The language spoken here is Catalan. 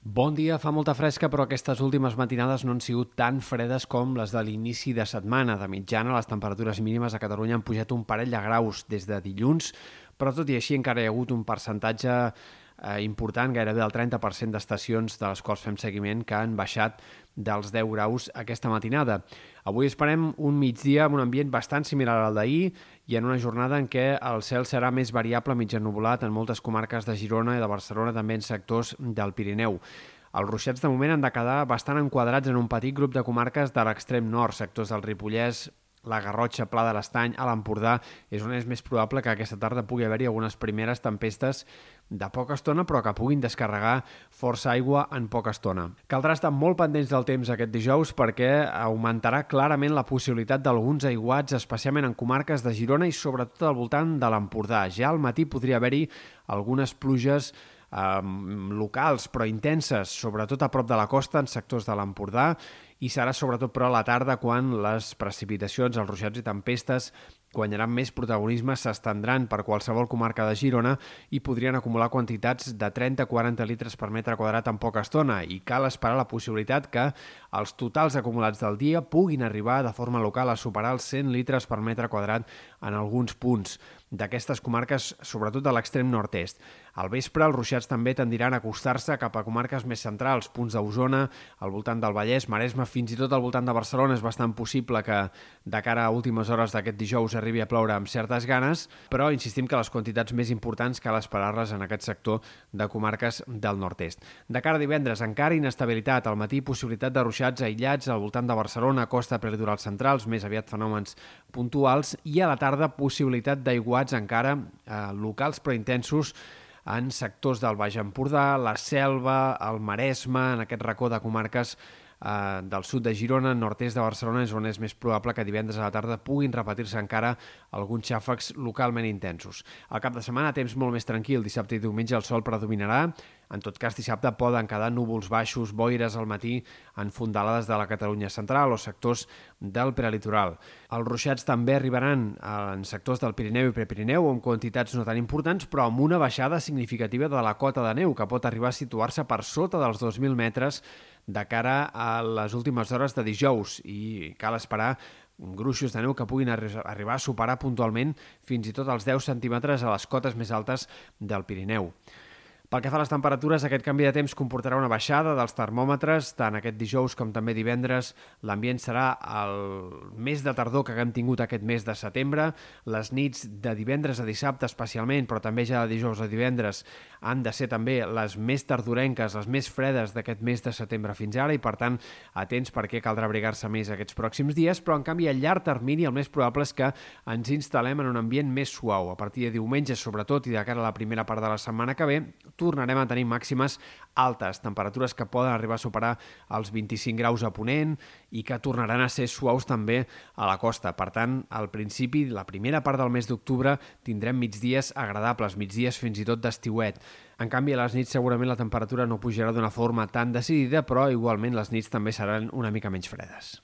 Bon dia, fa molta fresca, però aquestes últimes matinades no han sigut tan fredes com les de l'inici de setmana. De mitjana, les temperatures mínimes a Catalunya han pujat un parell de graus des de dilluns, però tot i així encara hi ha hagut un percentatge eh, important, gairebé el 30% d'estacions de les quals fem seguiment que han baixat dels 10 graus aquesta matinada. Avui esperem un migdia amb un ambient bastant similar al d'ahir i en una jornada en què el cel serà més variable mig ennubulat en moltes comarques de Girona i de Barcelona, també en sectors del Pirineu. Els ruixats de moment han de quedar bastant enquadrats en un petit grup de comarques de l'extrem nord, sectors del Ripollès, la Garrotxa, Pla de l'Estany, a l'Empordà, és on és més probable que aquesta tarda pugui haver-hi algunes primeres tempestes de poca estona, però que puguin descarregar força aigua en poca estona. Caldrà estar molt pendents del temps aquest dijous perquè augmentarà clarament la possibilitat d'alguns aiguats, especialment en comarques de Girona i sobretot al voltant de l'Empordà. Ja al matí podria haver-hi algunes pluges eh, locals però intenses, sobretot a prop de la costa, en sectors de l'Empordà, i serà sobretot però a la tarda quan les precipitacions, els ruixats i tempestes guanyaran més protagonisme, s'estendran per qualsevol comarca de Girona i podrien acumular quantitats de 30-40 litres per metre quadrat en poca estona i cal esperar la possibilitat que els totals acumulats del dia puguin arribar de forma local a superar els 100 litres per metre quadrat en alguns punts d'aquestes comarques, sobretot de l'extrem nord-est. Al vespre, els ruixats també tendiran a acostar-se cap a comarques més centrals, punts d'Osona, al voltant del Vallès, Maresme, fins i tot al voltant de Barcelona. És bastant possible que de cara a últimes hores d'aquest dijous arribi a ploure amb certes ganes, però insistim que les quantitats més importants cal esperar-les en aquest sector de comarques del nord-est. De cara a divendres, encara inestabilitat. Al matí, possibilitat de ruixats aïllats al voltant de Barcelona, costa prelitoral centrals, més aviat fenòmens puntuals, i a la tarda, possibilitat d'aiguats encara eh, locals però intensos en sectors del Baix Empordà, la Selva, el Maresme, en aquest racó de comarques eh, del sud de Girona, nord-est de Barcelona, és on és més probable que divendres a la tarda puguin repetir-se encara alguns xàfecs localment intensos. Al cap de setmana, temps molt més tranquil. Dissabte i diumenge el sol predominarà. En tot cas, dissabte poden quedar núvols baixos, boires al matí en fondalades de la Catalunya central o sectors del prelitoral. Els ruixats també arribaran en sectors del Pirineu i Prepirineu amb quantitats no tan importants, però amb una baixada significativa de la cota de neu, que pot arribar a situar-se per sota dels 2.000 metres de cara a les últimes hores de dijous i cal esperar gruixos de neu que puguin arribar a superar puntualment fins i tot els 10 centímetres a les cotes més altes del Pirineu. Pel que fa a les temperatures, aquest canvi de temps comportarà una baixada dels termòmetres, tant aquest dijous com també divendres. L'ambient serà el mes de tardor que haguem tingut aquest mes de setembre. Les nits de divendres a dissabte especialment, però també ja de dijous a divendres, han de ser també les més tardorenques, les més fredes d'aquest mes de setembre fins ara, i per tant, atents perquè caldrà abrigar-se més aquests pròxims dies, però en canvi a llarg termini el més probable és que ens instal·lem en un ambient més suau. A partir de diumenge, sobretot, i de cara a la primera part de la setmana que ve, tornarem a tenir màximes altes, temperatures que poden arribar a superar els 25 graus a Ponent i que tornaran a ser suaus també a la costa. Per tant, al principi, la primera part del mes d'octubre, tindrem migdies agradables, migdies fins i tot d'estiuet. En canvi, a les nits segurament la temperatura no pujarà d'una forma tan decidida, però igualment les nits també seran una mica menys fredes.